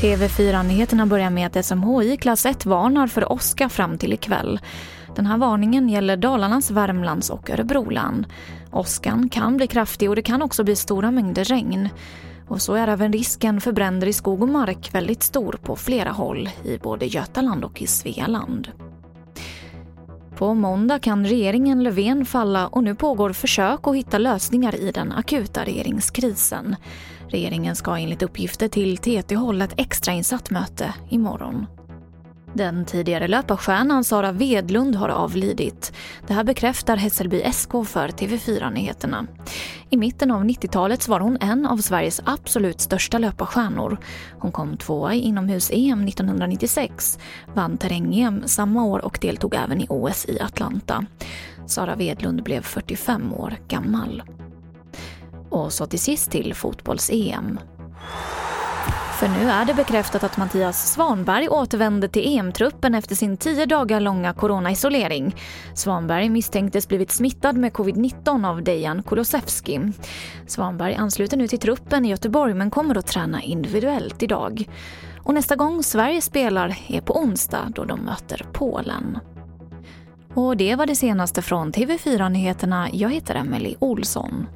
TV4-nyheterna börjar med att SMHI klass 1 varnar för åska fram till ikväll. Den här varningen gäller Dalarnas, Värmlands och Örebro län. Åskan kan bli kraftig och det kan också bli stora mängder regn. Och så är även risken för bränder i skog och mark väldigt stor på flera håll i både Götaland och i Svealand. På måndag kan regeringen Löfven falla och nu pågår försök att hitta lösningar i den akuta regeringskrisen. Regeringen ska enligt uppgifter till TT hålla ett extrainsatt möte imorgon. Den tidigare löparstjärnan Sara Vedlund har avlidit. Det här bekräftar Hässelby SK för TV4 Nyheterna. I mitten av 90-talet var hon en av Sveriges absolut största löparstjärnor. Hon kom tvåa i inomhus-EM 1996, vann terräng-EM samma år och deltog även i OS i Atlanta. Sara Wedlund blev 45 år gammal. Och så till sist till fotbolls-EM. För nu är det bekräftat att Mattias Svanberg återvände till EM-truppen efter sin tio dagar långa coronaisolering. Svanberg misstänktes blivit smittad med covid-19 av Dejan Kulusevski. Svanberg ansluter nu till truppen i Göteborg men kommer att träna individuellt idag. Och nästa gång Sverige spelar är på onsdag då de möter Polen. Och det var det senaste från TV4 Nyheterna. Jag heter Emily Olsson.